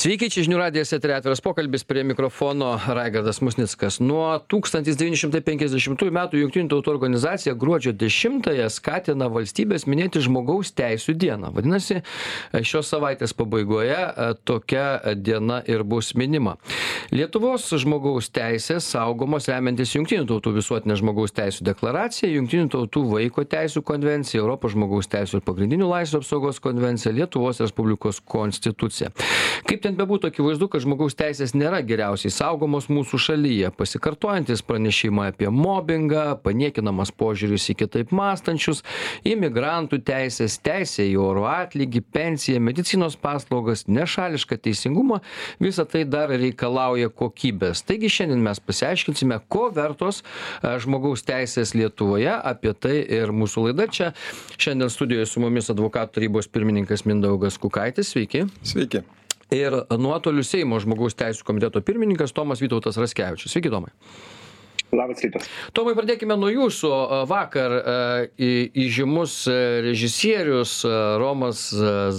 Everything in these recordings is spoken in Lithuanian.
Sveiki, čia žinių radijas eterė atviras pokalbis prie mikrofono Raigardas Musnickas. Nuo 1950 metų Junktinių tautų organizacija gruodžio 10-ąją skatina valstybės minėti žmogaus teisų dieną. Vadinasi, šios savaitės pabaigoje e, tokia diena ir bus minima. Lietuvos žmogaus teisės saugomos remiantis Junktinių tautų visuotinė žmogaus teisų deklaracija, Junktinių tautų vaiko teisų konvencija, Europos žmogaus teisų ir pagrindinių laisvų apsaugos konvencija, Lietuvos Respublikos konstitucija. Kaip kaip ten bebūtų akivaizdu kad žmogaus teisės nėra geriausiai saugomos mūsų šalyje. Pasikartojantys pranešimai apie mobingą paniekinamas požiūris į kitaip mąstančius imigrantų teisės teisė į orų atlygį pensiją medicinos paslaugas nešališką teisingumą visa tai dar reikalauja kokybės. Taigi šiandien mes pasiaiškinsime ko vertos e, žmogaus teisės lietuvoje. Apie tai ir mūsų laida čia. Šiandien studijoje su mumis advokatų tarybos pirmininkas mindaugas kukaitis. Sveiki. Sveiki ir nuotoliu seimo žmogaus teisių komiteto pirmininkas tomas vytautas raskevičius. Sveiki tomai Labas rytas. Tomai, pradėkime nuo jūsų. Vakar įžymus režisierius Romas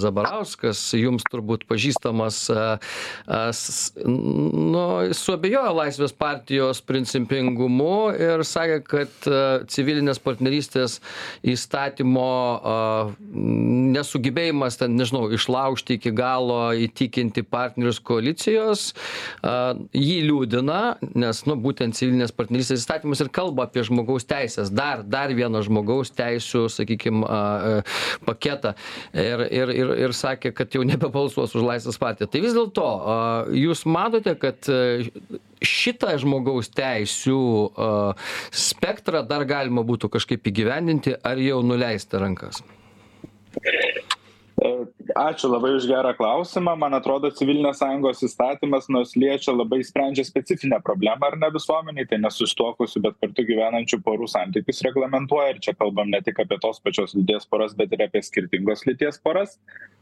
Zabarauskas, jums turbūt pažįstamas, nu, suabejojo Laisvės partijos principingumu ir sakė, kad civilinės partnerystės įstatymo nesugebėjimas ten, nežinau, išlaužti iki galo, įtikinti partnerius koalicijos, jį liūdina, nes, nu, būtent civilinės partnerystės partnerystės įstatymas ir kalba apie žmogaus teises dar dar vieną žmogaus teisių sakykim paketą. Ir ir ir ir sakė kad jau nebebalsuos už laisvės partiją. Tai vis dėlto jūs matote kad šitą žmogaus teisių spektrą dar galima būtų kažkaip įgyvendinti ar jau nuleisti rankas ačiū labai už gerą klausimą. Man atrodo civilinės sąjungos įstatymas nors liečia labai sprendžia specifinę problemą ar ne visuomenėj tai nesusituokusių bet kartu gyvenančių porų santykius reglamentuoja. Ir čia kalbam ne tik apie tos pačios lyties poras bet ir apie skirtingos lyties poras.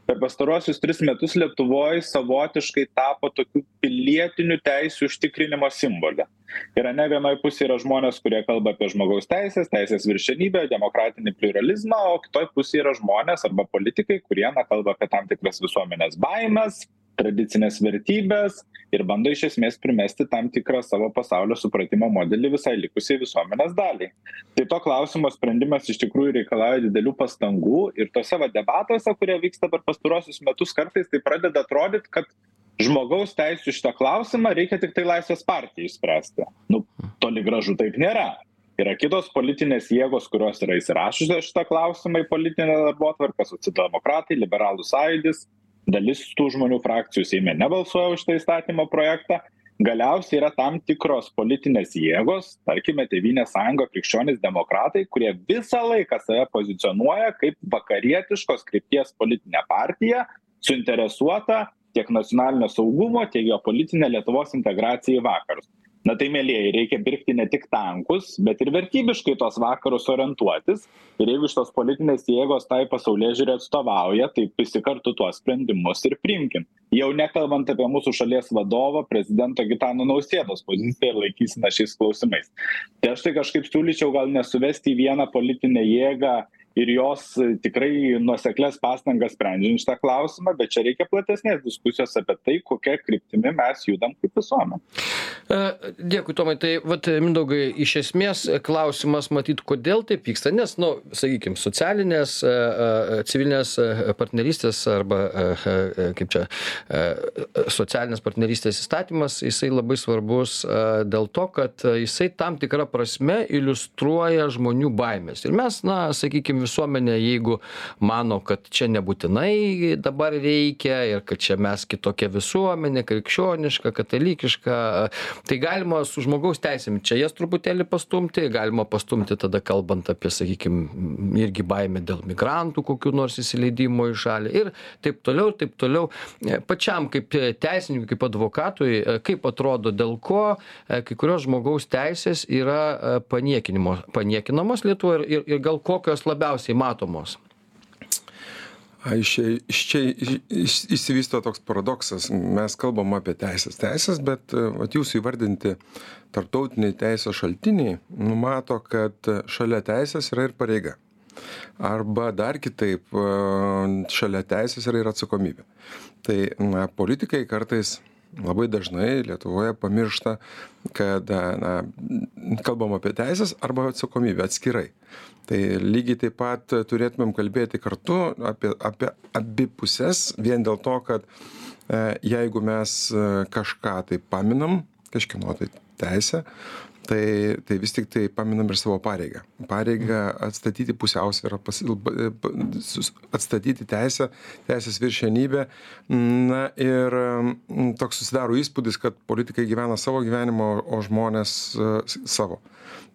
Per pastaruosius tris metus lietuvoj savotiškai tapo tokiu pilietinių teisių užtikrinimo simboliu. Irane vienoj pusėj yra žmonės kurie kalba apie žmogaus teises teisės viršenybę demokratinį pliuralizmą o kitoj pusėj yra žmonės arba politikai kurie na kalba apie tam tikras visuomenės baimes tradicines vertybes ir bando iš esmės primesti tam tikrą savo pasaulio supratimo modelį visai likusiai visuomenės daliai. Tai to klausimo sprendimas iš tikrųjų reikalauja didelių pastangų ir tuose va debatuose kurie vyksta per pastaruosius metus kartais tai pradeda atrodyt kad žmogaus teisių šitą klausimą reikia tiktai laisvės partijai išspręsti. Nu toli gražu taip nėra yra kitos politinės jėgos kurios yra įsirašiusios šitą klausimą į politinę darbotvarkę socialdemokratai liberalų sąjūdis dalis tų žmonių frakcijų seime nebalsuoja už šitą įstatymo projektą. Galiausiai yra tam tikros politinės jėgos tarkime tėvynės sąjunga krikščionys demokratai kurie visą laiką save pozicionuoja kaip vakarietiškos krypties politinė partija suinteresuota tiek nacionalinio saugumo tiek geopolitine lietuvos integracija į vakarus na tai mielieji reikia pirkti ne tik tankus bet ir vertybiškai tuos vakarus orientuotis. Ir jeigu šitos politinės jėgos tai pasaulėžiūrai atstovauja tai visi kartu tuos sprendimus ir priimkim. Jau nekalbant apie mūsų šalies vadovo prezidento gitano nausėdos poziciją ir laikyseną šiais klausimais. Tai aš tai kažkaip siūlyčiau gal nesuvesti į vieną politinę jėgą ir jos tikrai nuoseklias pastangas sprendžiant šitą klausimą bet čia reikia platesnės diskusijos apie tai kokia kryptimi mes judam kaip visuomenė. E, dėkui tomai. Tai vat mindaugai iš esmės klausimas matyt kodėl taip vyksta nes nu sakykim socialinės e, e, civilinės partnerystės arba kaip čia socialinės partnerystės įstatymas jisai labai svarbus dėl to kad jisai tam tikra prasme iliustruoja žmonių baimes ir mes na sakykim visuomenė jeigu mano kad čia nebūtinai dabar reikia ir kad čia mes kitokia visuomenė krikščioniška katalikiška tai galima su žmogaus teisėm čia jas truputėlį pastumti galima pastumti tada kalbant apie sakykim irgi baimę dėl migrantų kokių nors įsileidimo į šalį ir taip toliau ir taip toliau. Pačiam kaip teisininkui kaip advokatui kaip atrodo dėl ko kai kurios žmogaus teisės yra paniekinimo paniekinamos lietuvoj ir ir gal kokios labiausiai labiausiai matomos? Iš čia, išsivysto toks paradoksas. Mes kalbam apie teisės. Teisės, bet at, jūsų įvardinti tarptautiniai teisės šaltiniai numato, kad šalia teisės yra ir pareiga. arba dar kitaip šalia teisės yra ir atsakomybė tai na politikai kartais labai dažnai lietuvoje pamiršta kad na kalbam apie teises arba atsakomybę atskirai tai lygiai taip pat turėtumėm kalbėti kartu apie apie abi puses vien dėl to kad e, jeigu mes e, kažką tai paminam kažkieno tai teisę tai tai vis tiktai paminam ir savo pareigą. Pareigą atstatyti pusiausvyrą sus atstatyti teisę teisės viršenybę. Na ir toks susidaro įspūdis kad politikai gyvena savo gyvenimą o žmonės savo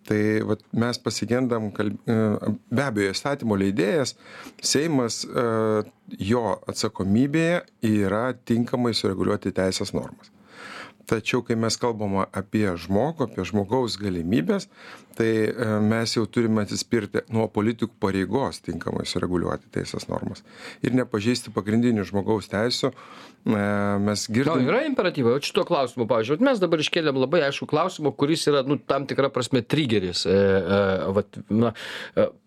tai vat mes pasigendam kal be abejo įstatymų leidėjas. Seimas jo atsakomybėje yra tinkamai sureguliuoti teisės normas. Tačiau kai mes kalbam apie žmogų apie žmogaus galimybes tai e, mes jau turime atsispirti nuo politikų pareigos tinkamai sureguliuoti teisės normas ir nepažeisti pagrindinių žmogaus teisių. E, mes girdim yra imperatyvai? Vat šituo klausimu pavyzdžiui mes dabar iškėlėm labai aiškų klausimą kuris yra nu tam tikra prasme trigeris e, vat na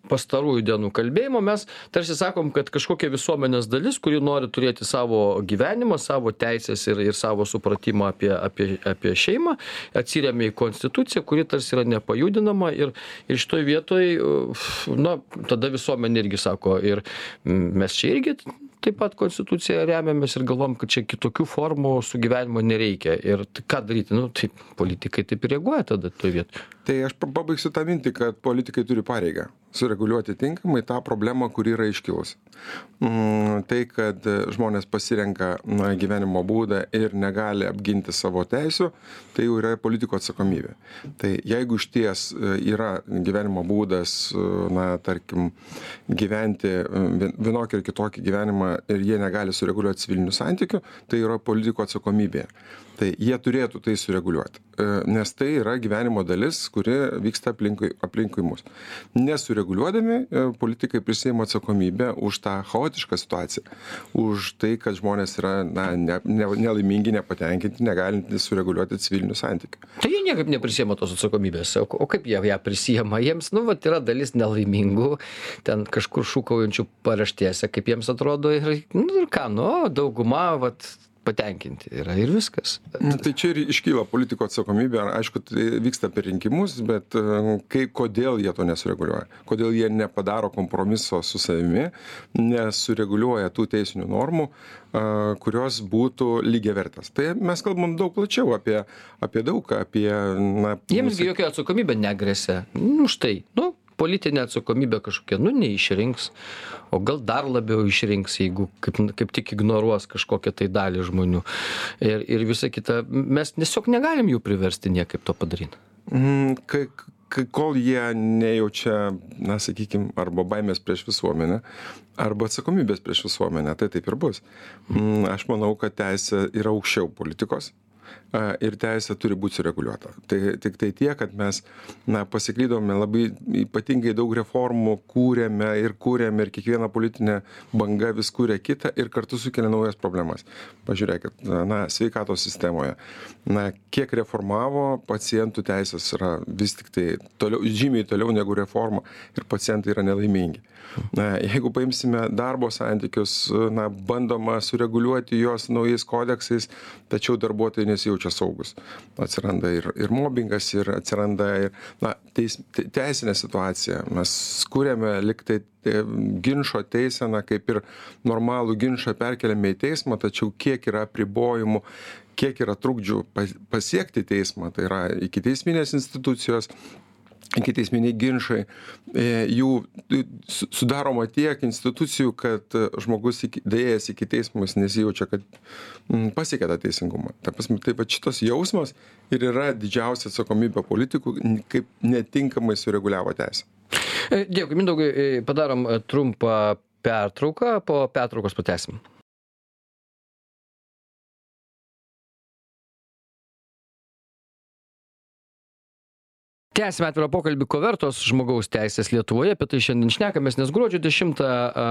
pastarųjų dienų kalbėjimo. Mes tarsi sakom kad kažkokia visuomenės dalis kuri nori turėti savo gyvenimą savo teises ir ir savo supratimą apie apie apie šeimą atsiremia į konstituciją kuri tarsi yra nepajudinama ir ir šitoj vietoj na tada visuomenė irgi sako ir mes čia irgi taip pat konstitucija remiamės ir galvojam kad čia kitokių formų sugyvenimo nereikia. Ir ką daryti? Nu tai politikai taip ir reaguoja tada toj vietoj. Tai aš pabaigsiu tą mintį kad politikai turi pareigą sureguliuoti tinkamai tą problemą kuri yra iškilusi. Mm, tai kad žmonės pasirenka gyvenimo būdą ir negali apginti savo teisių tai jau yra politikų atsakomybė. Tai jeigu išties e, yra gyvenimo būdas e, na tarkim gyventi e, vienokį ar kitokį gyvenimą ir jie negali sureguliuot civilinių santykių tai yra politikų atsakomybė tai jie turėtų tai sureguliuoti. Nes tai yra gyvenimo dalis kuri vyksta aplinkui aplinkui mus. Nesureguliuodami politikai prisiima atsakomybę už tą chaotišką situaciją. Už tai kad žmonės yra na ne ne nelaimingi nepatenkinti negalintys sureguliuoti civilinių santykių. Tai jie niekaip neprisiima tos atsakomybės. O o kaip jie ją prisiima? Jiems nu vat yra dalis nelaimingų ten kažkur šūkaujančių paraštėse kaip jiems atrodo. Ir nu ir ką nu dauguma vat patenkinti yra ir viskas. Nu, tai čia ir iškyla politiko atsakomybė, aišku, tai vyksta per rinkimus, bet e, kai, kodėl jie to nesureguliuoja, kodėl jie nepadaro kompromiso su savimi, nesureguliuoja tų teisinių normų, e, kurios būtų lygiai vertas. Tai mes kalbam daug plačiau apie, apie daug, apie... Na, Jiems jokia atsakomybė negresia. Nu štai, nu, politinė atsakomybė kažkokia nu neišrinks o gal dar labiau išrinks jeigu kaip kaip tik ignoruos kažkokią tai dalį žmonių. Ir ir visa kita mes tiesiog negalim jų priversti niekaip to padaryt. Mm, kai kol jie nejaučia na sakykim arba baimės prieš visuomenę arba atsakomybės prieš visuomenę tai taip ir bus. Mm, aš manau kad teisė yra aukščiau politikos ir teisė turi būt sureguliuota. Tai tiktai tiek kad mes na pasiklydome labai ypatingai daug reformų kūrėme ir kuriam ir kiekviena politinė banga vis kuria kitą ir kartu sukelia naujas problemas. Pažiūrėkit na sveikatos sistemoje. Na kiek reformavo pacientų teisės yra vis tiktai toliau žymiai toliau negu reforma ir pacientai yra nelaimingi. Na jeigu paimsime darbo santykius na bandoma sureguliuoti juos naujais kodeksais tačiau darbuotojai nesijaučia nesijaučia saugūs atsiranda ir ir mobingas ir atsiranda ir na teis teisinė situacija. Mes kuriame lyg tai e, ginčo teiseną kaip ir normalų ginčą perkeliame į teismą tačiau kiek yra apribojimų kiek yra trukdžių pasiekti teismą tai yra ikiteisminės institucijos ikiteisminiai ginčai e, jų sudaroma tiek institucijų kad žmogus iki daėjęs iki teismo jis nesijaučia kad pasiekė tą teisingumą. Ta prasme tai vat šitas jausmas ir yra didžiausia atsakomybė politikų kaip netinkamai sureguliavo teisę. E, dėkui mindaugai e, padarom trumpą pertrauką po pertraukos pratęsim tęsiame atvirą pokalbį ko vertos žmogaus teisės lietuvoje. Apie tai šiandien šnekamės nes gruodžio dešimtą a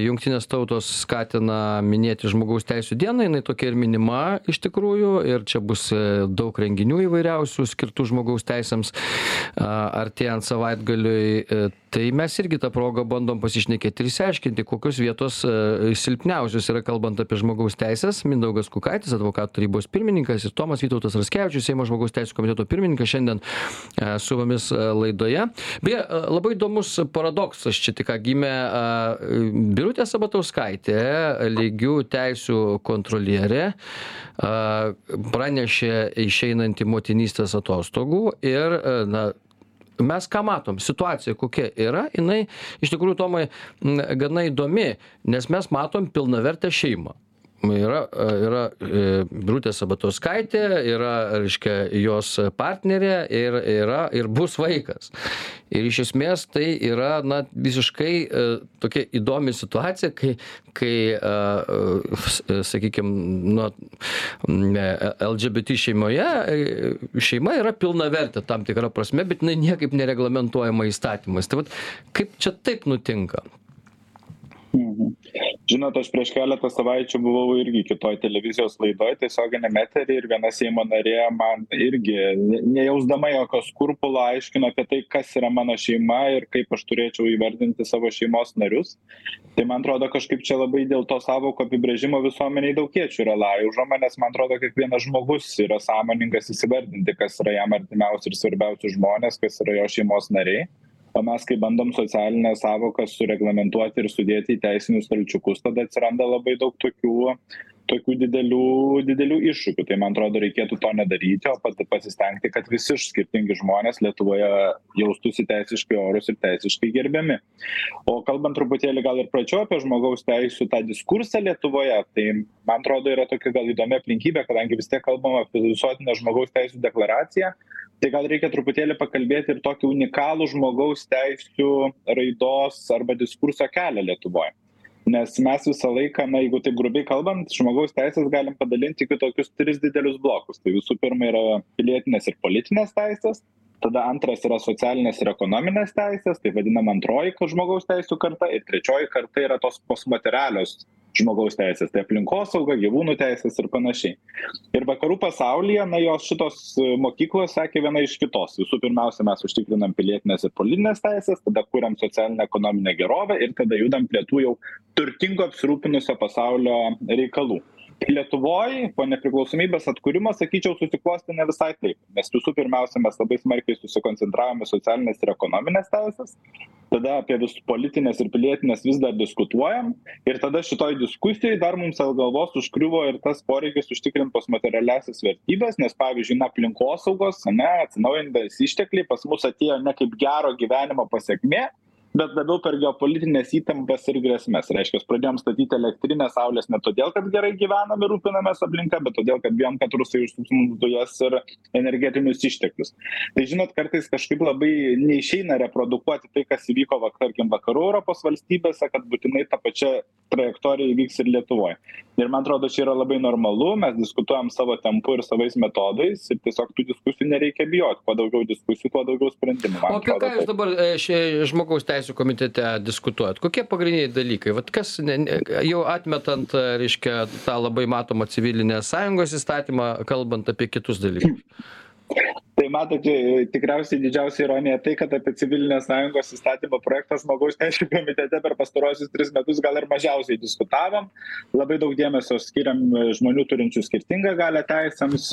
jungtinės tautos skatina minėti žmogaus teisių dieną. Jinai tokia ir minima iš tikrųjų. Ir čia bus e, daug renginių įvairiausių skirtų žmogaus teisėms a artėjant savaitgaliui e, tai mes irgi ta proga bandom pasišnekėti ir išsiaiškinti kokios vietos e, silpniausios yra kalbant apie žmogaus teises mindaugas kukaitis advokatų tarybos pirmininkas ir tomas vytautas raskevičius seimo žmogaus teisių komiteto pirmininkas šiandien e, su mumis e, laidoje. Beje labai įdomus paradoksas čia tik ką gimė birutė sabatauskaitė lygių teisių kontrolierė pranešė išeinanti motinystės atostogų ir na mes ką matom? Situacija kokia yra jinai iš tikrųjų tomai gana įdomi nes mes matom pilnavertę šeimą yra yra e, birutė sabatauskaitė yra reiškia jos partnerė ir yra ir bus vaikas. Ir iš esmės tai yra na visiškai e, tokia įdomi situacija kai kai sakykim nu lgbt šeimoje e, šeima yra pilnavertė tam tikra prasme bet jinai niekaip nereglamentuojama įstatymais. Tai vat kaip čia taip nutinka? Mhm. Žinot, aš prieš keletą savaičių buvau irgi kitoj televizijos laidoj, tiesioginiam eterį ir viena Seimo narė man irgi, nejausdama jokio skurpulo, aiškino apie tai, kas yra mano šeima ir kaip aš turėčiau įvardinti savo šeimos narius. Tai man atrodo, kažkaip čia labai dėl to savoko apibrėžimo visuomeniai daugiečių yra laužoma, nes man atrodo, kiekvienas žmogus yra sąmoningas įsivardinti, kas yra jam artimiausi ir svarbiausi žmonės, kas yra jo šeimos nariai o mes kai bandom socialines sąvokas sureglamentuoti ir sudėti į teisinius stalčiukus tada atsiranda labai daug tokių tokių didelių didelių iššūkių. Tai man atrodo reikėtų to nedaryti o pat pasistengti kad visi skirtingi žmonės lietuvoje jaustųsi teisiškai orūs ir teisiškai gerbiami. O kalbant truputėlį gal ir plačiau apie žmogaus teisių tą diskursą lietuvoje tai man atrodo yra tokia gal įdomi aplinkybė kadangi vis tiek kalbam apie visuotinę žmogaus teisių deklaraciją tai gal reikia truputėlį pakalbėti ir tokį unikalų žmogaus teisių raidos arba diskurso kelią lietuvoj nes mes visą laiką na jeigu taip grubiai kalbant žmogaus teises galim padalinti į tokius tris didelius blokus. Tai visų pirma yra pilietinės ir politinės teisės tada antras yra socialinės ir ekonominės teisės tai vadinama antroji žmogaus teisių karta ir trečioji karta yra tos postmaterialios žmogaus teisės tai aplinkosauga gyvūnų teisės ir panašiai. Ir vakarų pasaulyje na jos šitos mokyklos sekė viena iš kitos. Visų pirmiausia mes užtikrinam pilietines ir politines teises tada kuriam socialinę ekonominę gerovę ir tada judam prie tų jau turtingo apsirūpinusio pasaulio reikalų lietuvoj po nepriklausomybės atkūrimo sakyčiau susiklostė ne visai taip. Nes visų pirmiausia mes labai smarkiai susikoncentravom į socialines ir ekonomines teises tada apie vis politines ir pilietines vis dar diskutuojam. Ir tada šitoj diskusijoj dar mums ant galvos užkliuvo ir tas poreikis užtikrint postmaterialiąsias vertybes nes pavyzdžiui na aplinkosaugos ane atsinaujinantys ištekliai pas mus atėjo ne kaip gero gyvenimo pasekmė bet labiau per geopolitines įtampas ir grėsmes. Reiškias pradėjom statyti elektrines saulės ne todėl kad gerai gyvenam ir rūpinamės aplinka bet todėl kad bijom kad rusai užsuks mums dujas ir energetinius išteklius. Tai žinot kartais kažkaip labai neišeina reprodukuoti tai kas įvyko va tarkim vakarų europos valstybėse kad būtinai ta pačia trajektorija įvyks ir lietuvoj ir man atrodo čia yra labai normalu mes diskutuojam savo tempu ir savais metodais ir tiesiog tų diskusijų nereikia bijot. Kuo daugiau diskusijų tuo daugiau sprendimų o apie ką jūs dabar e, šie žmogaus teisių teisių komitete diskutuojat? Kokie pagrindiniai dalykai? Vat kas ne ne jau atmetant reiškia tą labai matomą civilinės sąjungos įstatymą kalbant apie kitus dalykus tai matot tikriausiai didžiausia ironija tai kad apie civilinės sąjungos įstatymo projektą žmogaus teisių komitete per pastaruosius tris metus gal ir mažiausiai diskutavom. Labai daug dėmesio skiriam žmonių turinčių skirtingą galią teisėms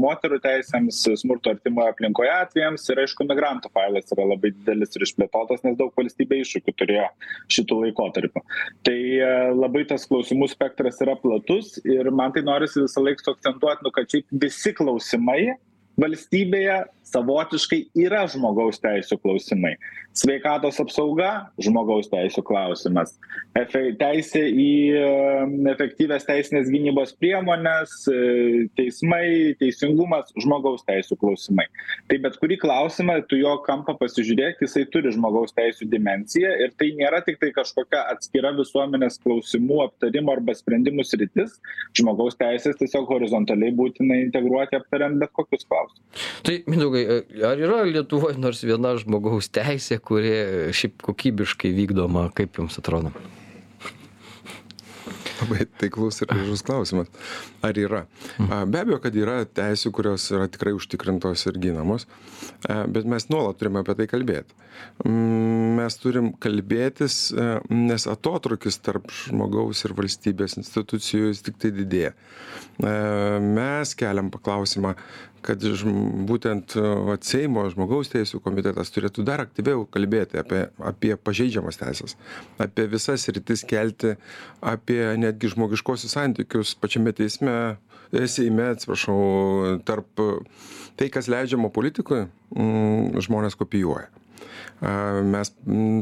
moterų teisėms smurto artimoje aplinkoje atvejams. Ir aišku migrantų failas yra labai didelis ir išplėtotas nes daug valstybė iššūkių turėjo šitu laikotarpiu tai labai tas klausimų spektras yra platus ir man tai norisi visąlaik suakcentuot nu kad šiaip visi klausimai valstybėje savotiškai yra žmogaus teisių klausimai. Sveikatos apsauga žmogaus teisių klausimas. Efe teisė į efektyvias teisinės gynybos priemones teismai teisingumas žmogaus teisių klausimai. Tai bet kurį klausimą tu jo kampą pasižiūrėk jisai turi žmogaus teisių dimensiją ir tai nėra tiktai kažkokia atskira visuomenės klausimų aptarimo arba sprendimų sritis. Žmogaus teisės tiesiog horizontaliai būtina integruoti aptariant bet kokius klausimus. Tai mindaugai mindaugai ar yra lietuvoj nors viena žmogaus teisė kuri šiaip kokybiškai vykdoma kaip jums atrodo labai taiklus ir gražus klausimas. Ar yra? Be abejo, kad yra teisų, kurios yra tikrai užtikrintos ir ginamos, bet mes nuolat turime apie tai kalbėti. Mes turim kalbėtis, nes atotrukis tarp žmogaus ir valstybės institucijų tik tai didėja. Mes keliam paklausimą, kad būtent vat, Seimo žmogaus teisų komitetas turėtų dar aktyviau kalbėti apie, apie pažeidžiamas teisės, apie visas rytis kelti, apie netgi žmogiškosius santykius pačiame teisme, e, Seime, atsiprašau, tarp tai, kas leidžiama politikui, žmonės kopijuoja. Mes,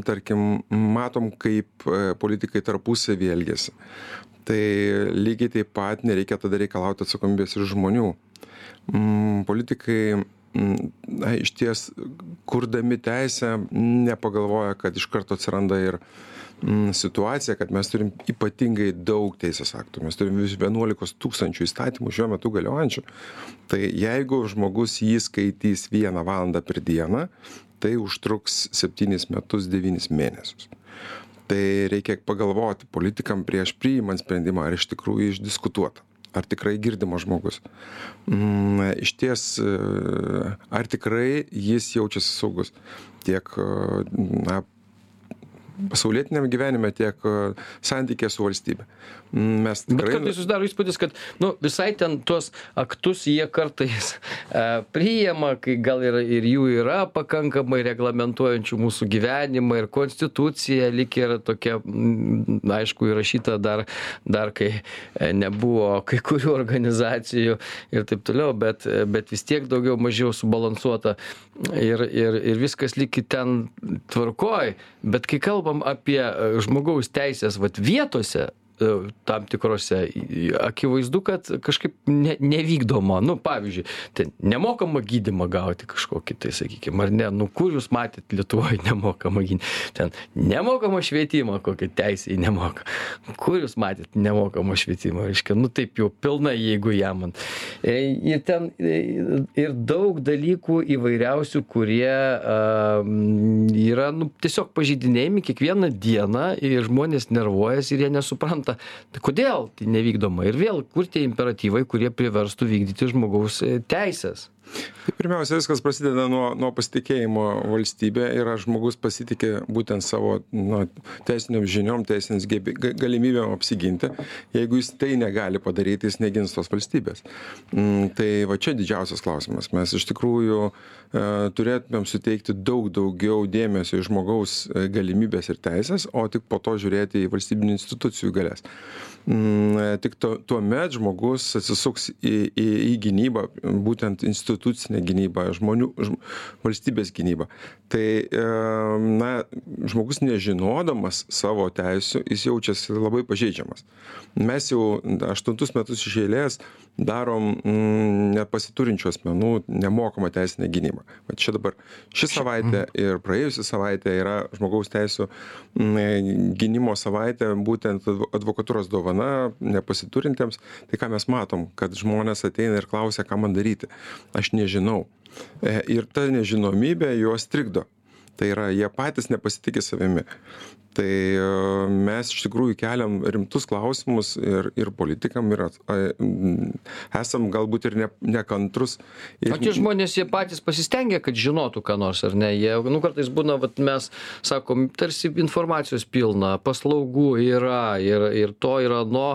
tarkim, matom, kaip e, politikai tarpusavį elgesi. Tai lygiai taip pat nereikia tada reikalauti atsakomybės ir žmonių mm, politikai mm, na, iš ties, kurdami teisę, nepagalvoja, kad iš karto atsiranda ir mm, situacija, kad mes turim ypatingai daug teisės aktų. Mes turim 11 tūkstančių įstatymų šiuo metu galiojančių. Tai jeigu žmogus jį skaitys vieną valandą per dieną, tai užtruks 7 metus 9 mėnesius. Tai reikia pagalvoti politikam prieš priimant sprendimą, ar iš tikrųjų išdiskutuota ar tikrai girdimas žmogus. Mm, iš ties, e, ar tikrai jis jaučiasi saugus tiek na, pasaulietiniam gyvenime, tiek e, santykė su valstybė. Mes tikrai... Bet kartais susidaro įspūdis, kad nu, visai ten tuos aktus jie kartais e, priima, kai gal ir, ir jų yra pakankamai reglamentuojančių mūsų gyvenimą ir konstitucija, lik ir tokia, m, aišku, įrašyta dar, dar kai e, nebuvo kai kurių organizacijų ir taip toliau, bet, bet vis tiek daugiau mažiau subalansuota ir, ir, ir viskas lyg ten tvarkoj. Bet kai kalbam apie e, žmogaus teisės vat, vietose, E, tam tikrose akivaizdu kad kažkaip ne nevykdoma. Nu pavyzdžiui ten nemokamą gydymą gauti kažkokį tai sakykim ar ne? Nu kur jūs matėt lietuvoj nemokamą gyd ten nemokamą švietimą kokį teisę į nemoka kur jūs matėt nemokamą švietimą reiškia nu taip jau pilnai jeigu jamant e, ir ten e, ir daug dalykų įvairiausių kurie a yra nu tiesiog pažeidinėjami kiekvieną dieną ir žmonės nervuojasi ir jie nesupranta supranta tai kodėl tai nevykdoma? Ir vėl kur tie imperatyvai kurie priverstų vykdyti žmogaus e, teises Tai pirmiausia, viskas prasideda nuo, nuo pasitikėjimo valstybė ir ar žmogus pasitikė būtent savo nu, teisiniam žiniom, teisinės galimybėm apsiginti. Jeigu jis tai negali padaryti, jis negins tos valstybės. Mm, tai va čia didžiausias klausimas. Mes iš tikrųjų e, turėtumėm suteikti daug daugiau dėmesio į žmogaus e, galimybės ir teisės, o tik po to žiūrėti į valstybinių institucijų galės. Mm, tik tuomet žmogus atsisuks į, į, į gynybą, būtent institucinę gynybą, žmonių, ž, valstybės gynybą. Tai, na, žmogus nežinodamas savo teisų, jis jaučiasi labai pažeidžiamas. Mes jau aštuntus metus iš eilės darom mm, nepasiturinčių asmenų nemokamą teisinę gynybą. Va čia dabar ši savaitė mhm. ir praėjusi savaitė yra žmogaus teisų mm, gynimo savaitė, būtent advokatūros dovana nepasiturintiems. Tai ką mes matom, kad žmonės ateina ir klausia, ką man daryti. Aš nežinau. E, ir ta nežinomybė juos trikdo. Tai yra, jie patys nepasitikė savimi tai e, mes iš tikrųjų keliam rimtus klausimus ir ir politikam ir esam galbūt ir ne nekantrūs ir o tie žmonės jie patys pasistengia kad žinotų ką nors ar ne jie nu kartais būna vat mes sakom tarsi informacijos pilna paslaugų yra ir ir to ir ano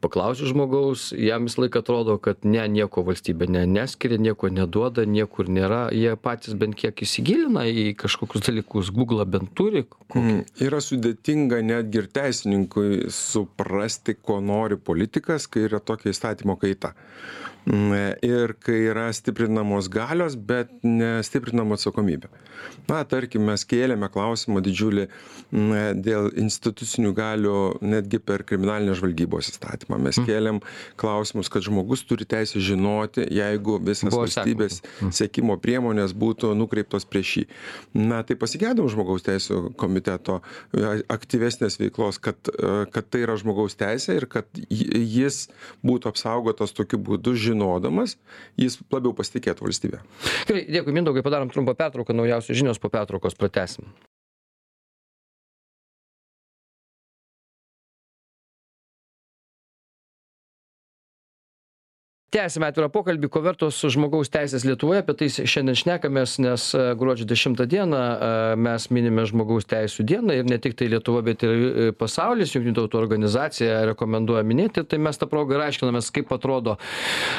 paklausi žmogaus jam visąlaik atrodo kad ne nieko valstybė ne neskiria nieko neduoda niekur nėra. Jie patys bent kiek įsigilina į kažkokius dalykus. Guglą bent turi mm, yra sudėtinga netgi ir teisininkui suprasti ko nori politikas kai yra tokia įstatymo kaita ir kai yra stiprinamos galios bet nestiprinama atsakomybė. Na tarkim mes kėlėme klausimą didžiulį mm, dėl institucinių galių netgi per kriminalinės žvalgybos įstatymą. Mes kėlėm klausimus kad žmogus turi teisę žinoti jeigu visas valstybės sekimo priemonės būtų nukreiptos prieš jį. Na tai pasigedom žmogaus teisių komiteto aktyvesnės veiklos, kad, e, kad tai yra žmogaus teisė ir kad jis būtų apsaugotas tokiu būdu, žinodamas, jis labiau pasitikėtų valstybė. Gerai, dėkui, Mindaugai, padarom trumpą pertrauką, naujausios žinios po pertraukos pratesim. Tęsiame atvirą pokalbį. Ko vertos žmogaus teisės lietuvoje apie tai šiandien šnekamės nes e, gruodžio dešimtą dieną e, mes minime žmogaus teisių dieną ir ne tiktai lietuva bet ir e, pasaulis jungtinių tautų organizacija rekomenduoja minėti. Tai mes ta proga ir aiškinamės kaip atrodo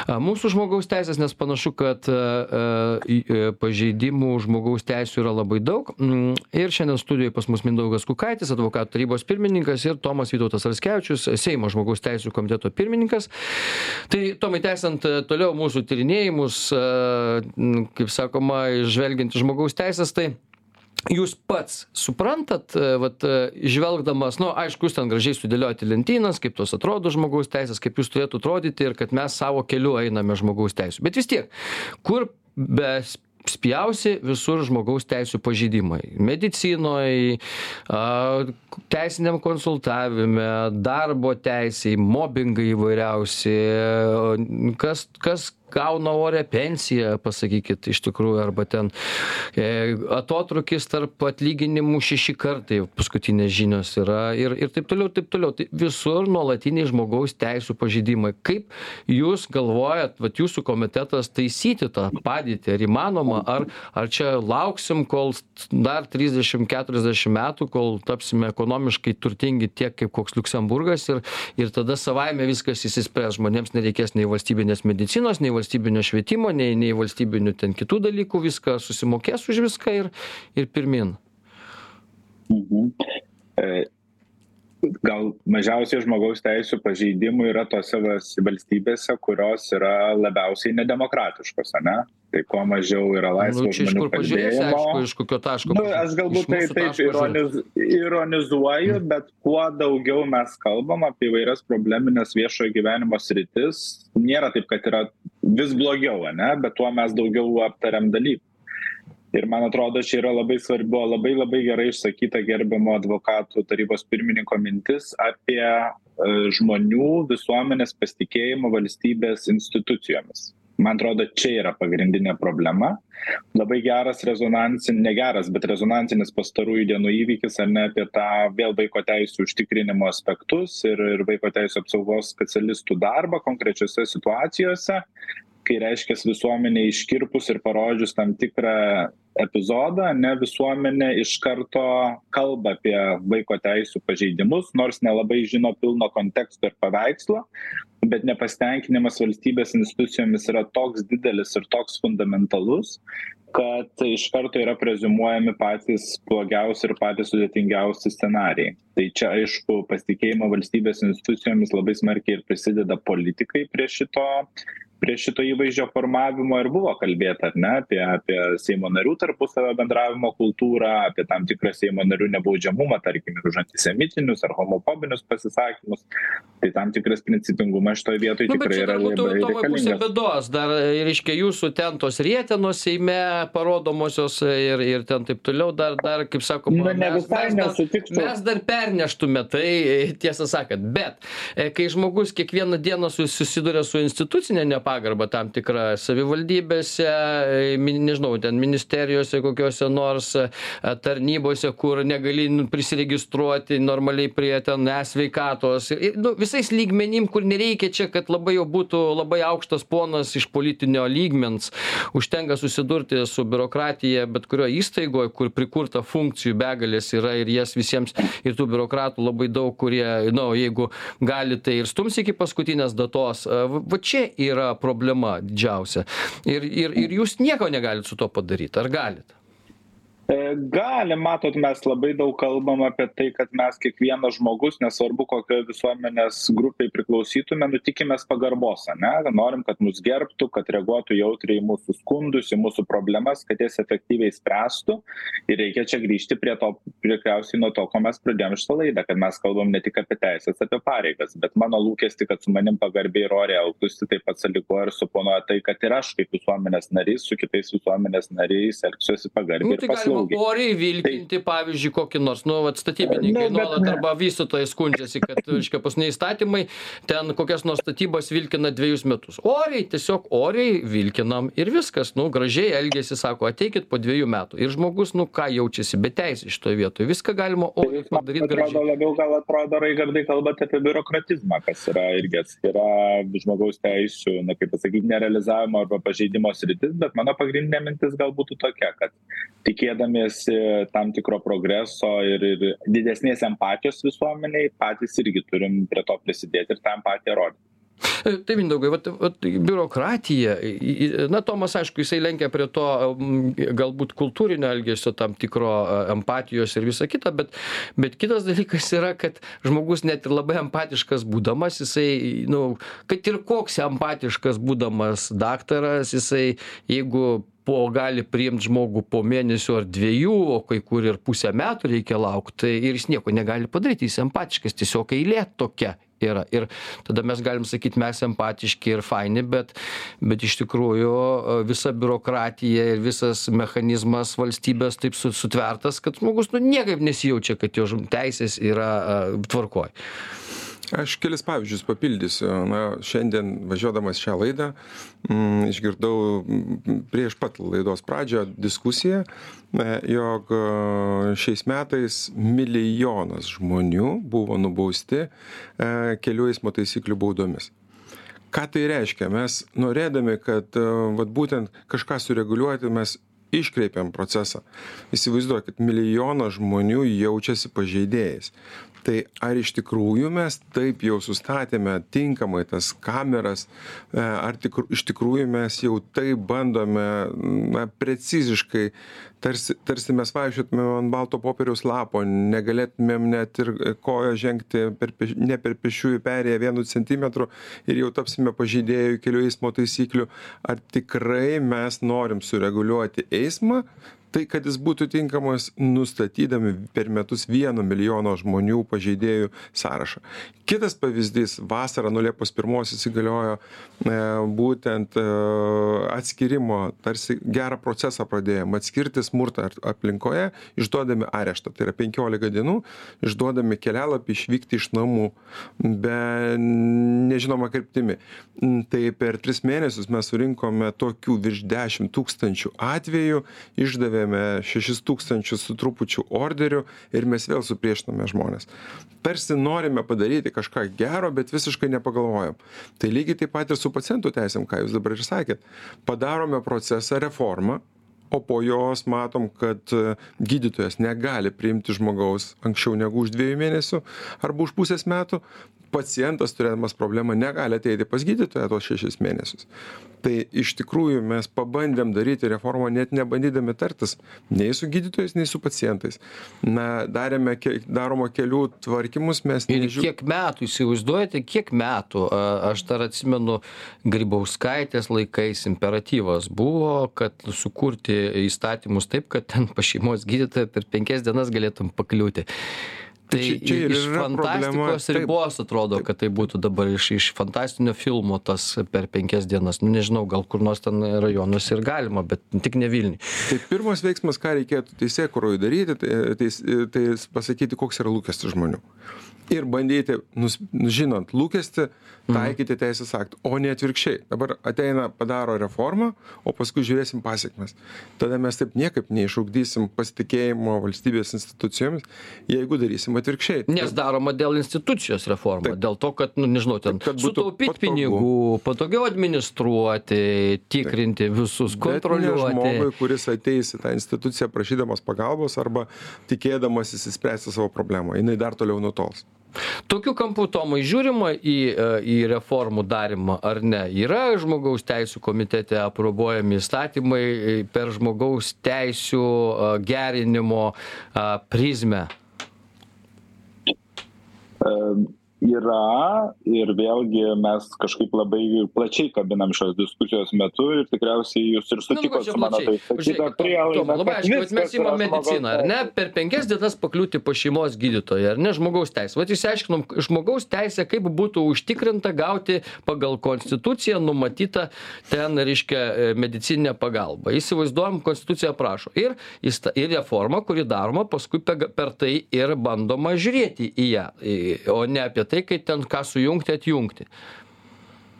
mūsų žmogaus teisės nes panašu kad pažeidimų žmogaus teisių yra labai daug. Mm, ir šiandien studijoj pas mus mindaugas kukaitis advokatų tarybos pirmininkas ir tomas vytautas raskevičius seimo žmogaus teisių komiteto pirmininkas. Tai tomai tęsiant tęsiant e, toliau mūsų tyrinėjimus e, kaip sakoma žvelgiant į žmogaus teises tai jūs pats suprantat e, vat žvelgdamas nu aišku jūs ten gražiai sudėliojot į lentynas kaip tos atrodo žmogaus teisės kaip jūs turėtų atrodyti ir kad mes savo keliu einame žmogaus teisių bet vis tiek kur bes spjausi visur žmogaus teisių pažeidimai. Medicinoj a teisiniam konsultavime darbo teisėj mobingai įvairiausi kas kas gauna orią pensiją pasakykit iš tikrųjų arba ten e, atotrūkis tarp atlyginimų šeši kartai paskutinės žinios yra ir ir taip toliau taip toliau. Tai visur nuolatiniai žmogaus teisių pažeidimai. Kaip jūs galvojat vat jūsų komitetas taisyti tą padėtį? Ar įmanoma? Ar ar čia lauksim kol dar trisdešim keturiasdešim metų kol tapsime ekonomiškai turtingi tiek kaip koks liuksemburgas ir ir tada savaime viskas išsispręs. Žmonėms nereikės nei valstybinės medicinos nei valstybinio švietimo nei nei valstybinių ten kitų dalykų viską susimokės už viską ir ir pirmyn mhm. e, gal mažiausiai žmogaus teisų pažeidimų yra tose valstybėse, kurios yra labiausiai nedemokratiškos, ne? Tai kuo mažiau yra laisvo nu, žmonių kalbėjimo. Aišku, iš kokio taško. Nu, aš galbūt tai taip ironiz, ironizuoju, mhm. bet kuo daugiau mes kalbam apie vairias probleminės viešojo gyvenimo sritis, nėra taip, kad yra vis blogiau, ne? bet tuo mes daugiau aptariam dalykų ir man atrodo čia yra labai svarbi buvo labai labai gerai išsakyta gerbiamo advokatų tarybos pirmininko mintis apie e, žmonių visuomenės pasitikėjimą valstybės institucijomis man atrodo čia yra pagrindinė problema. Labai geras rezonansin negeras bet rezonansinis pastarųjų dienų įvykis ar ne apie tą vėl vaiko teisių užtikrinimo aspektus ir ir vaiko teisių apsaugos specialistų darbą konkrečiose situacijose kai reiškias visuomenei iškirpus ir parodžius tam tikrą epizodą ane visuomenė iš karto kalba apie vaiko teisių pažeidimus nors nelabai žino pilno konteksto ir paveikslo bet nepasitenkinimas valstybės institucijomis yra toks didelis ir toks fundamentalus kad iš karto yra preziumuojami patys blogiausi ir patys sudėtingiausi scenarijai. Tai čia aišku pasitikėjimo valstybės institucijomis labai smarkiai ir prisideda politikai prie šito prie šito įvaizdžio formavimo ir buvo kalbėta ar ne apie apie seimo narių tarpusavio bendravimo kultūrą apie tam tikrą seimo narių nebaudžiamumą tarkim ir už antisemitinius ar homofobinius pasisakymus. Tai tam tikras principingumas šitoj vietoj nu, tikrai yra labai reikalingas. bėdos dar reiškia jūsų ten tos rietenos seime parodomosios ir ir ten taip toliau dar dar kaip sakoma Na, ne visai mes, dar, mes dar perneštume tai tiesą sakant bet e, kai žmogus kiekvieną dieną susiduria su institucine nepagarba tam tikra savivaldybėse nežinau ten ministerijose kokiose nors e, tarnybose kur negali nu, prisiregistruoti normaliai prie ten e sveikatos nu visais lygmenim kur nereikia čia kad labai jau būtų labai aukštas ponas iš politinio lygmens. Užtenka susidurti su biurokratija bet kurioj įstaigoj kur prikurta funkcijų begalės yra ir jas visiems ir tų biurokratų labai daug kurie nu jeigu gali tai ir stums iki paskutinės datos. Va čia yra problema didžiausia. Ir ir ir jūs nieko negalit su tuo padaryt. Ar galit galim matot mes labai daug kalbam apie tai kad mes kiekvienas žmogus nesvarbu kokioj visuomenės grupei priklausytume nu tikimės pagarbos ane? Norim kad mus gerbtų kad reaguotų jautriai į mūsų skundus į mūsų problemas kad jas efektyviai spręstų. Ir reikia čia grįžti prie to tikriausiai nuo to ko mes pradėjom šitą laidą kad mes kalbam ne tik apie teises apie pareigas bet mano lūkestį kad su manim pagarbiai ir oriai elgtųsi taip pat sąlygoja ir suponuoja tai kad ir aš kaip visuomenės narys su kitais visuomenės nariais elgsiuosi pagarbiai nu, ir paslaugiai oriai vilkinti pavyzdžiui kokį nors nu vat statybininkai Nu, nuolat arba vystytojai skundžiasi kad reiškia paskutiniai įstatymai ten kokias nors statybas vilkina dvejus metus. Oriai tiesiog oriai vilkinam ir viskas nu gražiai elgiasi sako ateikit po dviejų metų. Ir žmogus nu ką jaučiasi beteisė šitoj vietoj. Viską galima Tai oriai padaryt gražiai. labiau gal atrodo raigardai kalbate apie biurokratizmą kas yra irgi atskira žmogaus teisių na kaip pasakyt nerealizavimo arba pažeidimo sritis bet mano pagrindinė mintis gal būtų tokia kad tikėdamiesi tam tikro progreso ir ir didesnės empatijos visuomenei patys irgi turim prie to prisidėti ir tą empatiją rodyt E, Tai Mindaugai, vat, vat, biurokratija, na, Tomas, aišku, jisai lenkia prie to galbūt kultūrinio elgesio, tam tikro e, empatijos ir visa kita, bet, bet kitas dalykas yra, kad žmogus net ir labai empatiškas būdamas, jisai, na, nu, kad ir koks empatiškas būdamas daktaras, jisai, jeigu po gali priimt žmogų po mėnesio ar dviejų, o kai kur ir pusę metų reikia laukti, tai ir jis nieko negali padaryti, jis empatiškas, tiesiog eilė tokia yra. Ir tada mes galim sakyt, mes empatiški ir faini, bet, bet iš tikrųjų e, visa biurokratija ir visas mechanizmas valstybės taip su- sutvertas, kad žmogus nu, niekaip nesijaučia, kad jo teisės yra uh, tvarkoj. Aš kelis pavyzdžius papildysiu. Na, šiandien važiuodamas šią laidą mm, išgirdau mm, prieš pat laidos pradžią diskusiją, e, jog e, šiais metais milijonas žmonių buvo nubausti e, kelių eismo taisyklių baudomis. Ką tai reiškia? Mes norėdami, kad vat, būtent kažką sureguliuoti, mes iškreipiam procesą. Įsivaizduokit, milijonas žmonių jaučiasi pažeidėjais. Tai ar iš tikrųjų mes taip jau sustatėme tinkamai tas kameras, e, ar tikr, iš tikrųjų mes jau taip bandome na, preciziškai, tarsi, tarsi mes vaikščiotumėm ant balto popieriaus lapo, negalėtumėm net ir koją žengti per, ne per pešiųjų perėję vienu centimetru ir jau tapsime pažeidėjų kelių eismo taisyklių. Ar tikrai mes norim sureguliuoti eismą? Tai, kad jis būtų tinkamas, nustatydami per metus vieno milijono žmonių pažeidėjų sąrašą. Kitas pavyzdys - vasarą nuo Liepos 1 įsigaliojo e, būtent e, atskirimo, tarsi gerą procesą pradėjome atskirti smurtą aplinkoje, išduodami areštą, tai yra 15 dienų, išduodami kelialapį išvykti iš namų be nežinoma kryptimi. Mm, Tai per tris mėnesius mes surinkome tokių virš 10 tūkstančių atvejų, išdavėme 6 tūkstančius su trupučiu orderių ir mes vėl supriešiname žmonės. Tarsi norime padaryti kažką gero, bet visiškai nepagalvojam. Tai lygiai taip pat ir su pacientų teisėm, ką jūs dabar ir sakėt. Padarome procesą, reformą, o po jos matom, kad e, gydytojas negali priimti žmogaus anksčiau negu už dviejų mėnesių arba už pusės metų, pacientas turėdamas problemą negali ateiti pas gydytoją tuos šešis mėnesius. Tai iš tikrųjų mes pabandėm daryti reformą net nebandydami tartis nei su gydytojais, nei su pacientais. Na, darėme, ke- daromo kelių tvarkymus, mes Ir nežiū- kiek metų, įsivaizduojate, kiek metų, aš dar atsimenu, Grybauskaitės laikais imperatyvas buvo, kad sukurti įstatymus taip, kad ten pa šeimos gydytoją per penkias dienas galėtum pakliūti. Tai čia- čia iš problema, fantastikos taip. ribos atrodo, kad tai būtų dabar iš, iš fantastinio filmo tas per penkias dienas. Nu, nežinau, gal kur nors ten rajonuose ir galima, bet tik ne Vilniui. Tai pirmas veiksmas, ką reikėtų teisėkuroj daryti, tai, tai, tai pasakyti, koks yra lūkestis žmonių. Ir bandyti, nus, žinant lūkestį, taikyti teisės aktų, o ne atvirkščiai. Dabar ateina, padaro reformą, o paskui žiūrėsim pasiekmes. Tada mes taip niekaip neišugdysim pasitikėjimo valstybės institucijomis, jeigu darysim atvirkščiai. Nes daroma dėl institucijos reforma, Taip. dėl to, kad, nu, nežinau, ten būtų sutaupyti pinigų, patogiau administruoti, tikrinti visus, Bet ne kontroliuoti. žmogui, kuris ateis į tą instituciją prašydamas pagalbos arba tikėdamas įsispręsti savo problemą. Jis dar toliau nutols. Tokiu kampu, Tomai, žiūrima į, e, į reformų darimą ar ne? Yra žmogaus teisų komitete aprobuojami įstatymai e, per žmogaus teisų e, gerinimo prizmę. E, yra ir vėlgi mes kažkaip labai plačiai kabinam šios diskusijos metu ir tikriausiai jūs ir Nu, sutikot su mano taip sakyta prielaida labai aišku, kad mes imam mediciną, ar ne? Per penkias dienas pakliūti pas šeimos gydytoją, ar ne žmogaus teisė. Vat išsiaiškinom, žmogaus teisė, kaip būtų užtikrinta gauti pagal konstituciją numatytą ten, reiškia, medicininę pagalbą. Įsivaizduojam, konstitucija prašo. Ir, įsta- ir reforma, kuri daroma, paskui pe- per tai ir bandoma žiūrėti į ją, į- o ne apie tai, kaip ten ką sujungti, atjungti.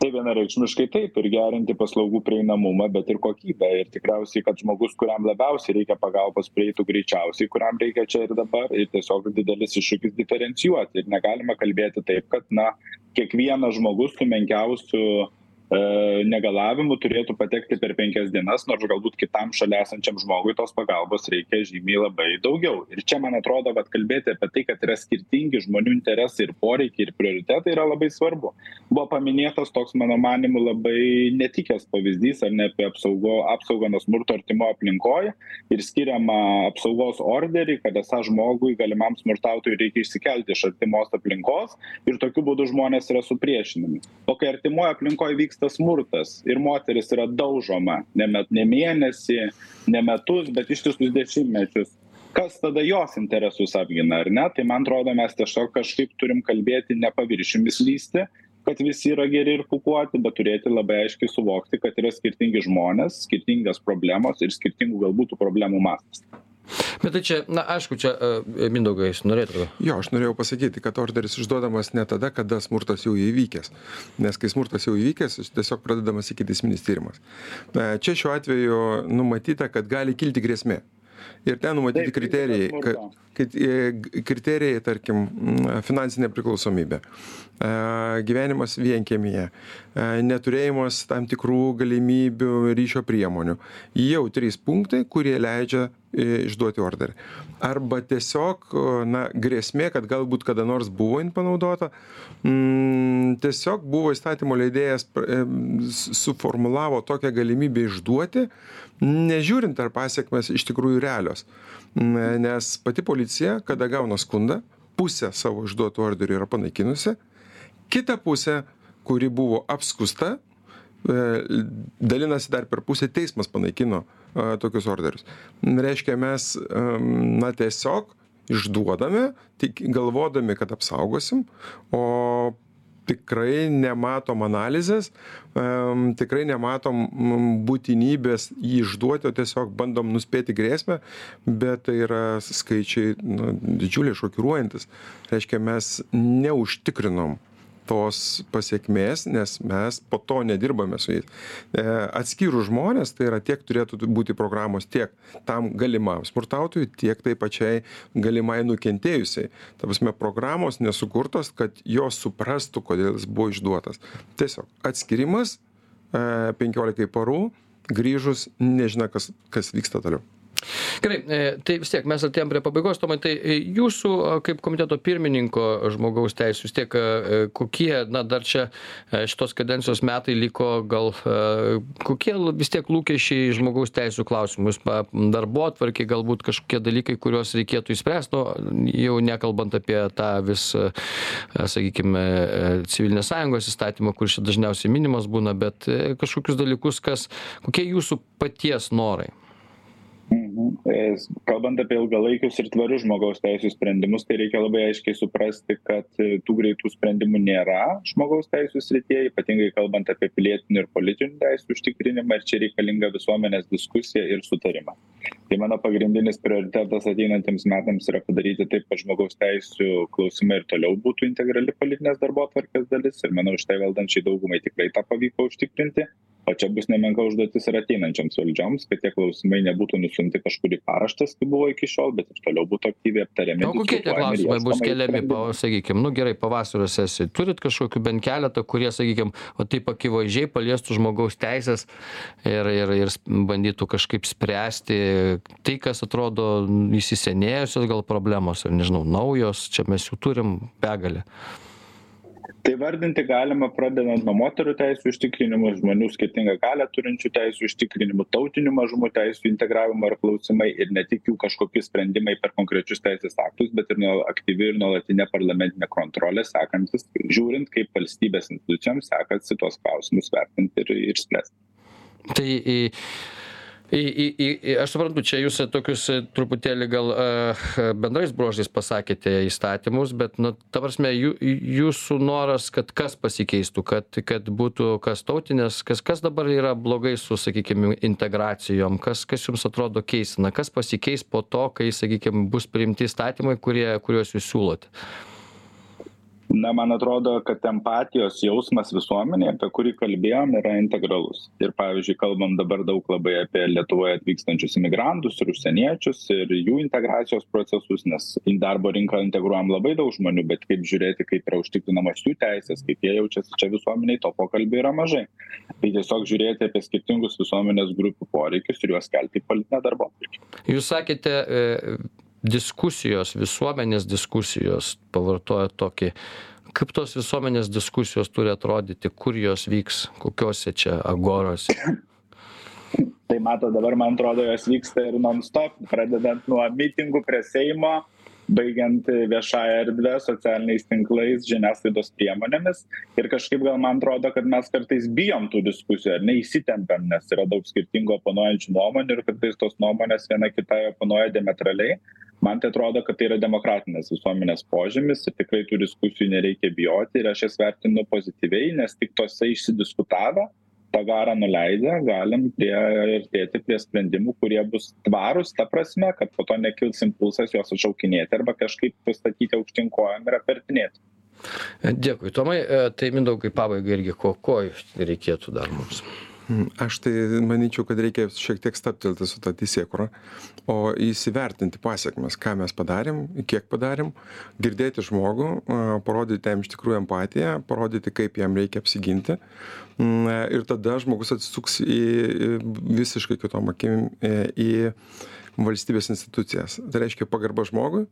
Tai vienareikšmiškai taip ir gerinti paslaugų prieinamumą, bet ir kokybę. Ir tikriausiai, kad žmogus, kuriam labiausiai reikia pagalbos, prieitų greičiausiai, kuriam reikia čia ir dabar. Ir tiesiog didelis iššūkis diferencijuoti. Ir negalima kalbėti taip, kad, na, kiekvienas žmogus su menkiausiu e, negalavimu turėtų patekti per penkias dienas, nors galbūt kitam šalia esančiam žmogui tos pagalbos reikia žymiai labai daugiau. Ir čia, man atrodo, kad kalbėti apie tai, kad yra skirtingi žmonių interesai ir poreikiai ir prioritetai yra labai svarbu. Buvo paminėtas toks, mano manimu, labai netikęs pavyzdys, ar ne apie apsaugo, apsaugą nuo smurto artimo aplinkoje ir skiriama apsaugos orderį, kad esą žmogui galimam smurtautojui reikia išsikelti iš artimos aplinkos ir tokiu būdu žmonės yra supriešinami. O kai artimoje aplinkoje vyksta smurtas ir moteris yra daužoma ne, met, ne mėnesį, ne metus, bet ištisus dešimtmečius, kas tada jos interesus apgina, ar ne? Tai man atrodo, mes tiesiog kažkaip turim kalbėti ne paviršimis lysti, kad visi yra geri ir pukuoti, bet turėti labai aiškiai suvokti, kad yra skirtingi žmonės, skirtingas problemos ir skirtingų galbūt tų problemų mastas. Bet tai čia, na, aišku, čia e, Mindaugai, jūs norėtumėte. Jo, aš norėjau pasakyti, kad orderis išduodamas ne tada, kada smurtas jau įvykęs. Nes kai smurtas jau įvykęs, jis tiesiog pradedamas ikiteisminis tyrimas. E, Čia šiuo atveju numatyta, kad gali kilti grėsmė. Ir ten numatyti Taip, kriterijai, tai yra kad, kad e, kriterijai, tarkim, finansinė priklausomybė, e, gyvenimas vienkėmėje, e, neturėjimas tam tikrų galimybių ryšio priemonių. Jau trys punktai, kurie leidžia išduoti orderį. Arba tiesiog, o, na, grėsmė, kad galbūt kada nors buvo jin panaudota, mm, tiesiog buvo įstatymo leidėjas s- suformulavo tokią galimybę išduoti, nežiūrint ar pasiekmes iš tikrųjų realios. Mm, Nes pati policija, kada gauna skundą, pusę savo išduotų orderių yra panaikinusi, kita pusė, kuri buvo apskusta, e, dalinasi dar per pusę teismas panaikino e, tokius orderius. Reiškia, mes na tiesiog išduodame, tik galvodami, kad apsaugosim, o tikrai nematom analizės, tikrai nematom būtinybės jį išduoti, o tiesiog bandom nuspėti grėsmę, bet tai yra skaičiai nu, didžiuliai šokiruojantis. Reiškia, mes neužtikrinom tos pasiekmės, nes mes po to nedirbame su jais. E, atskyrų žmonės, tai yra tiek turėtų būti programos tiek tam galimam smurtautojui, tiek tai pačiai galimai nukentėjusiai. Ta prasme, programos nesukurtos, kad jos suprastų, kodėl jis buvo išduotas. Tiesiog atskirimas e, 15 parų, grįžus nežinia, kas, kas vyksta toliau. Gerai, e, tai vis tiek mes atėjom prie pabaigos, Tomai, tai e, jūsų a, kaip komiteto pirmininko žmogaus teisų, vis tiek kokie, na dar čia e, šitos kadencijos metai liko, gal kokie vis tiek lūkesčiai žmogaus teisų klausimus, darbo atvarkiai, galbūt kažkokie dalykai, kuriuos reikėtų įspręsti, nu, jau nekalbant apie tą vis, sakykime, e, civilinės sąjungos įstatymą, kuris čia dažniausiai minimas būna, bet e, kažkokius dalykus, kas, kokie jūsų paties norai. E, Kalbant apie ilgalaikius ir tvarius žmogaus teisų sprendimus, tai reikia labai aiškiai suprasti, kad e, tų greitų sprendimų nėra žmogaus teisų srityje, ypatingai kalbant apie pilietinių ir politinių teisų užtikrinimą, ir čia reikalinga visuomenės diskusija ir sutarimas. Tai mano pagrindinis prioritetas ateinantiems metams yra padaryti taip, kad žmogaus teisų klausimai ir toliau būtų integrali politinės darbo atvarkės dalis ir manau, šitai valdančiai daugumai tikrai tą pavyko užtikrinti. O čia bus nemenka užduotis ir ateinančiams valdžioms, kad tie klausimai nebūtų nusumti kažkur į paraštas, kaip buvo iki šiol, bet ir toliau būtų aktyviai aptariami. O kokie tie klausimai bus keliami, sprendimų. sakykime, nu gerai, pavasario sesijai. Turit kažkokiu bent keletą, kurie, sakykime, o taip akivaizdžiai paliestų žmogaus teisės ir, ir, ir bandytų kažkaip spręsti tai, kas atrodo įsisenėjusios gal problemos, ar nežinau, naujos, čia mes jų turim begalę. Tai vardinti galima pradedant nuo moterų teisių užtikrinimo žmonių skirtingą galią turinčių teisių užtikrinimu tautinių mažumų teisių integravimo ir klausimai ir ne tik jų kažkokie sprendimai per konkrečius teisės aktus bet ir nuo aktyvi ir nuolatinė parlamentinė kontrolė sekantis žiūrint kaip valstybės institucijoms sekasi tuos klausimus vertinti ir ir spręsti. Tai į į į į aš suprantu čia jūs tokius truputėlį gal a bendrais bruožais pasakėte įstatymus bet nu ta prasme jų jūsų noras kad kas pasikeistų kad kad būtų kas tautinės kas kas dabar yra blogai su sakykim integracijom kas kas jums atrodo keistina kas pasikeis po to kai sakykim bus priimti įstatymai kurie kuriuos jūs siūlote na man atrodo kad empatijos jausmas visuomenėj apie kurį kalbėjom yra integralus. Ir pavyzdžiui kalbam dabar daug labai apie lietuvoje atvykstančius imigrantus ir užsieniečius ir jų integracijos procesus nes į darbo rinką integruojam labai daug žmonių bet kaip žiūrėti kaip yra užtikrinamos jų teisės kaip jie jaučiasi čia visuomenėj to pokalbio yra mažai. Tai tiesiog žiūrėti apie skirtingus visuomenės grupių poreikius ir juos kelti į politinę darbotvarkę jūs sakėte e, diskusijos visuomenės diskusijos pavartojot tokį kaip tos visuomenės diskusijos turi atrodyti kur jos vyks kokiose čia agorose tai matot dabar man atrodo jos vyksta ir non stop pradedant nuo mitingų prie seimo baigiant viešąja erdve socialiniais tinklais žiniasklaidos priemonėmis. Ir kažkaip gal man atrodo kad mes kartais bijom tų diskusijų ar ne įsitempiam nes yra daug skirtingų oponuojančių nuomonių ir kartais tos nuomonės viena kitai oponuoja diametraliai man tai atrodo kad tai yra demokratinės visuomenės požymis ir tikrai tų diskusijų nereikia bijoti. Ir aš jas vertinu pozityviai nes tik tose išsidiskutavę tą garą nuleidę galim priartėti prie sprendimų kurie bus tvarūs ta prasme kad po to nekils impulsas juos atšaukinėti arba kažkaip pastatyti aukštyn kojom ir apvertinėti. Dėkui tomai. E, tai mindaugai pabaigai irgi ko ko reikėtų dar mums aš tai manyčiau, kad reikia šiek tiek staptelti su ta teisėkura, o įsivertinti pasiekmes, ką mes padarėm, kiek padarėm, girdėti žmogų, parodyti jam iš tikrųjų empatiją, parodyti, kaip jam reikia apsiginti. Mm, ir tada žmogus atsisuks į visiškai kitom akim į valstybės institucijas. Tai reiškia pagarba žmogui,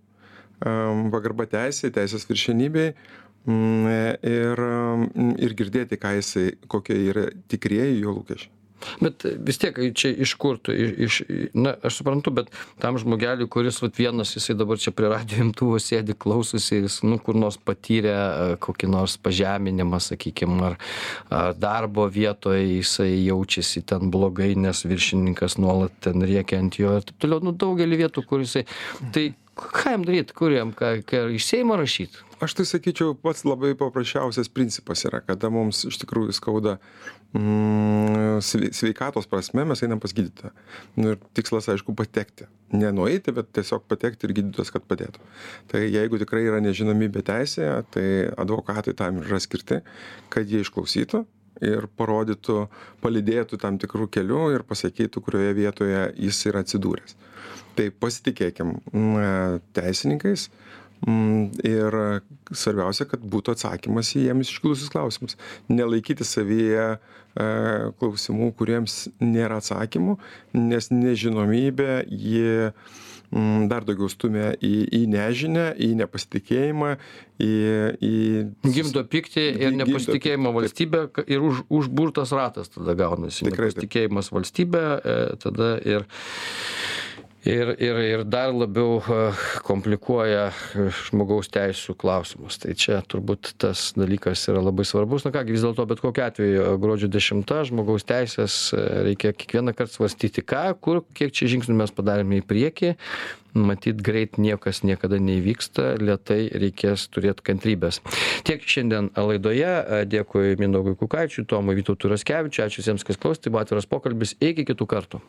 pagarba teisė, teisės viršenybei, Mm, ir, mm, ir girdėti, jisai, kokie yra tikrieji jo lūkesčiai. Bet vis tiek čia iš kur tu, iš, na, aš suprantu, bet tam žmogeliui, kuris vat, vienas, jisai dabar čia prie radio imtuvo sėdi, klausosi, jis, nu, kur nors patyrė kokį nors pažeminimą, sakykime, ar, ar darbo vietoje jisai jaučiasi ten blogai, nes viršininkas nuolat ten riekia ant jo ir taip toliau, nu, daugelį vietų, kur jisai. Tai ką jam daryti, kur jam, ką, ką iš Seimo rašyti? aš tai sakyčiau pats labai paprasčiausias principas yra kada mums iš tikrųjų skauda mm, sveikatos prasme mes einam pas gydytoją. Nu ir tikslas aišku patekti. Ne nueiti bet tiesiog patekti ir gydytojas kad padėtų. Tai jeigu tikrai yra nežinomybė teisėje tai advokatai tam ir yra skirti kad jie išklausytų ir parodytų palydėtų tam tikru keliu ir pasakytų kurioje vietoje jis yra atsidūręs tai pasitikėkim teisininkais ir svarbiausia, kad būtų atsakymas į jiems iškilusius klausimus. Nelaikyti savyje e, klausimų, kuriems nėra atsakymų, nes nežinomybė jie mm, dar daugiau stumia į, į nežinę, į nepasitikėjimą, į... į... Gimdo pykti ir nepasitikėjimą valstybę ir už, užburtas ratas tada gaunasi. Tikrai. Nepasitikėjimas valstybė, e, tada ir ir ir ir dar labiau komplikuoja žmogaus teisių klausimus. Tai čia turbūt tas dalykas yra labai svarbus. Na ką gi vis dėlto bet kokiu atveju gruodžio dešimta žmogaus teisės reikia kiekvienąkart svarstyti ką kur kiek čia žingsnių mes padarėme į priekį. Matyt greit niekas niekada neįvyksta lėtai reikės turėt kantrybės. Tiek šiandien laidoje dėkui mindaugui kukaičiui tomui vytautui raskevičiui ačiū visiems kas klausėt tai buvo atviras pokalbis iki kitų kartų